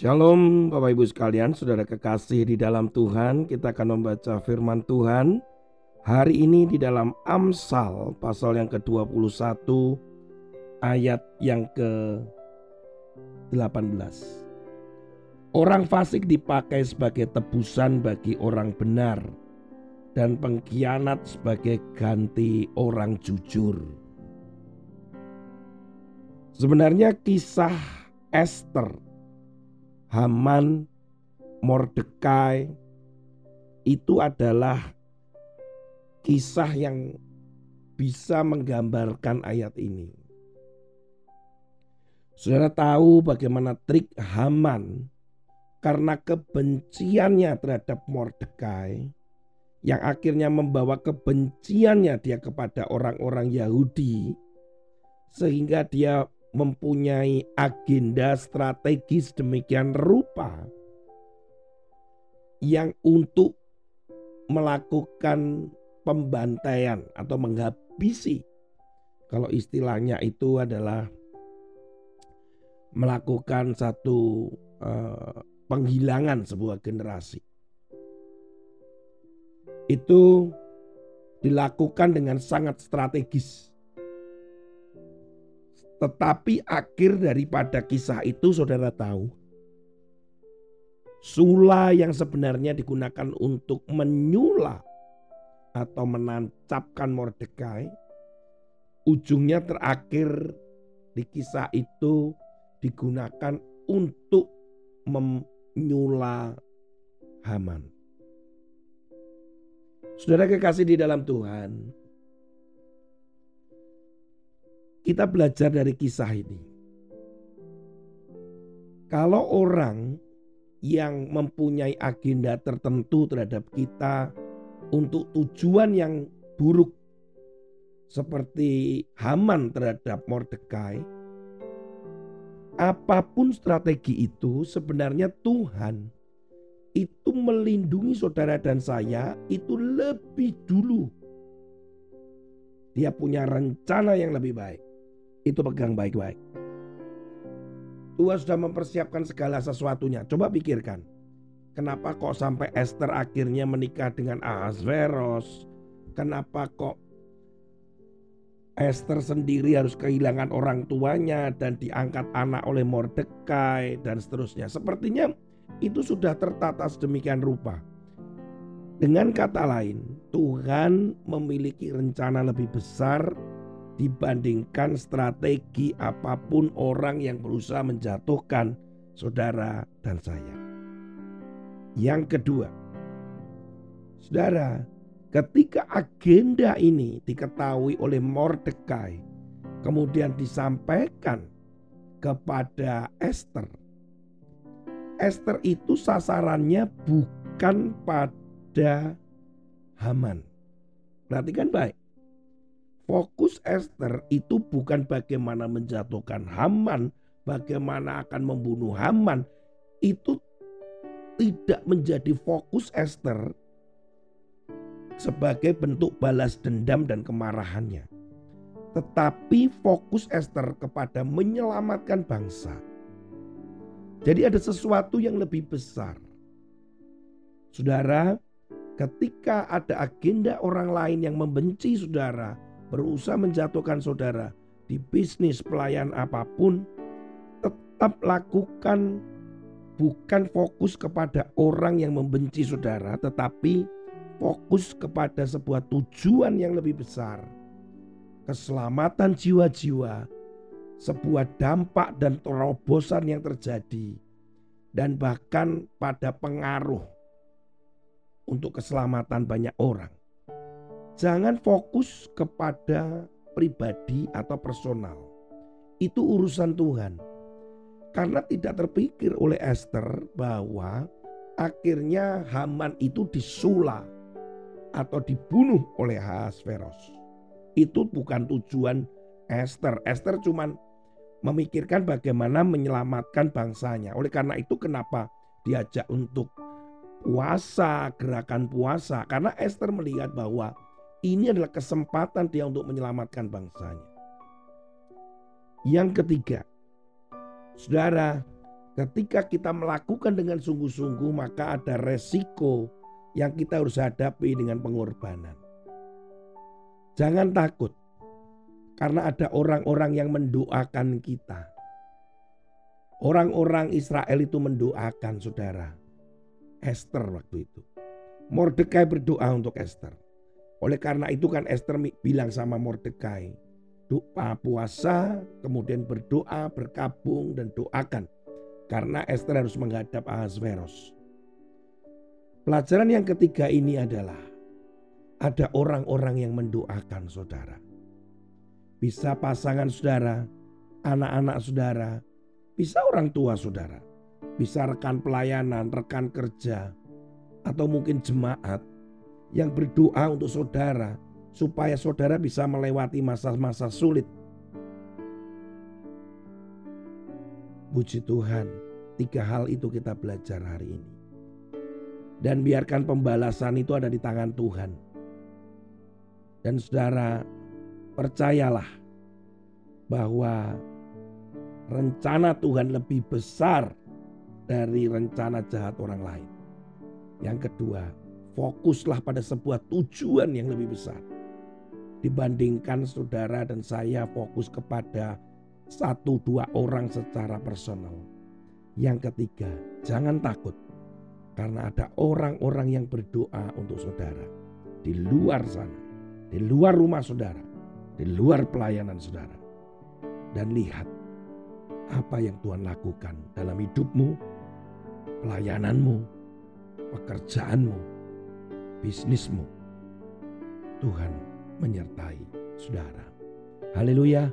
Shalom Bapak Ibu sekalian, saudara kekasih di dalam Tuhan. Kita akan membaca firman Tuhan Hari ini di dalam Amsal pasal yang ke-21 ayat yang ke-18 Orang fasik dipakai sebagai tebusan bagi orang benar Dan pengkhianat sebagai ganti orang jujur. Sebenarnya kisah Esther Haman, Mordekai itu adalah kisah yang bisa menggambarkan ayat ini. Saudara tahu bagaimana trik Haman karena kebenciannya terhadap Mordekai yang akhirnya membawa kebenciannya dia kepada orang-orang Yahudi sehingga dia mempunyai agenda strategis demikian rupa yang untuk melakukan pembantaian atau menghabisi. Kalau istilahnya itu adalah melakukan satu uh, penghilangan sebuah generasi. Itu dilakukan dengan sangat strategis tetapi akhir daripada kisah itu saudara tahu. Sula yang sebenarnya digunakan untuk menyula atau menancapkan Mordekai. Ujungnya terakhir di kisah itu digunakan untuk menyula Haman. Saudara kekasih di dalam Tuhan, kita belajar dari kisah ini. Kalau orang yang mempunyai agenda tertentu terhadap kita untuk tujuan yang buruk seperti Haman terhadap Mordekai, apa pun strategi itu sebenarnya Tuhan itu melindungi saudara dan saya itu lebih dulu. Dia punya rencana yang lebih baik itu pegang baik-baik. Tuhan sudah mempersiapkan segala sesuatunya. Coba pikirkan. Kenapa kok sampai Esther akhirnya menikah dengan Ahasveros? Kenapa kok Esther sendiri harus kehilangan orang tuanya dan diangkat anak oleh Mordekai dan seterusnya. Sepertinya itu sudah tertata sedemikian rupa. Dengan kata lain, Tuhan memiliki rencana lebih besar dibandingkan strategi apa pun orang yang berusaha menjatuhkan saudara dan saya. Yang kedua, saudara, ketika agenda ini diketahui oleh Mordekai, kemudian disampaikan kepada Esther. Esther itu sasarannya bukan pada Haman. Perhatikan baik. Fokus Esther itu bukan bagaimana menjatuhkan Haman, bagaimana akan membunuh Haman. Itu tidak menjadi fokus Esther sebagai bentuk balas dendam dan kemarahannya. Tetapi fokus Esther kepada menyelamatkan bangsa. Jadi ada sesuatu yang lebih besar. Saudara, ketika ada agenda orang lain yang membenci saudara, berusaha menjatuhkan saudara di bisnis pelayan apa pun, tetap lakukan bukan fokus kepada orang yang membenci saudara, tetapi fokus kepada sebuah tujuan yang lebih besar. Keselamatan jiwa-jiwa, sebuah dampak dan terobosan yang terjadi, dan bahkan pada pengaruh untuk keselamatan banyak orang. Jangan fokus kepada pribadi atau personal. Itu urusan Tuhan. Karena tidak terpikir oleh Esther bahwa akhirnya Haman itu disula atau dibunuh oleh Ahasveros. Itu bukan tujuan Esther. Esther cuma memikirkan bagaimana menyelamatkan bangsanya. Oleh karena itu kenapa diajak untuk puasa, gerakan puasa. Karena Esther melihat bahwa ini adalah kesempatan dia untuk menyelamatkan bangsanya. Yang ketiga, saudara, Ketika kita melakukan dengan sungguh-sungguh, maka ada resiko yang kita harus hadapi dengan pengorbanan. Jangan takut, karena ada orang-orang yang mendoakan kita. Orang-orang Israel itu mendoakan saudara. Esther waktu itu. Mordekai berdoa untuk Esther. Oleh karena itu kan Esther bilang sama Mordekai, doa puasa, kemudian berdoa, berkabung dan doakan. Karena Esther harus menghadap Ahasveros. Pelajaran yang ketiga ini adalah ada orang-orang yang mendoakan saudara. Bisa pasangan saudara, anak-anak saudara, bisa orang tua saudara, bisa rekan pelayanan, rekan kerja, atau mungkin jemaat yang berdoa untuk saudara supaya saudara bisa melewati masa-masa sulit. Puji Tuhan, tiga hal itu kita belajar hari ini. Dan biarkan pembalasan itu ada di tangan Tuhan. Dan saudara percayalah bahwa rencana Tuhan lebih besar dari rencana jahat orang lain. Yang kedua, fokuslah pada sebuah tujuan yang lebih besar. Dibandingkan saudara dan saya fokus kepada satu dua orang secara personal. Yang ketiga, jangan takut karena ada orang-orang yang berdoa untuk saudara di luar sana, di luar rumah saudara, di luar pelayanan saudara. Dan lihat apa yang Tuhan lakukan dalam hidupmu, pelayananmu, pekerjaanmu, bisnismu. Tuhan menyertai saudara. Haleluya.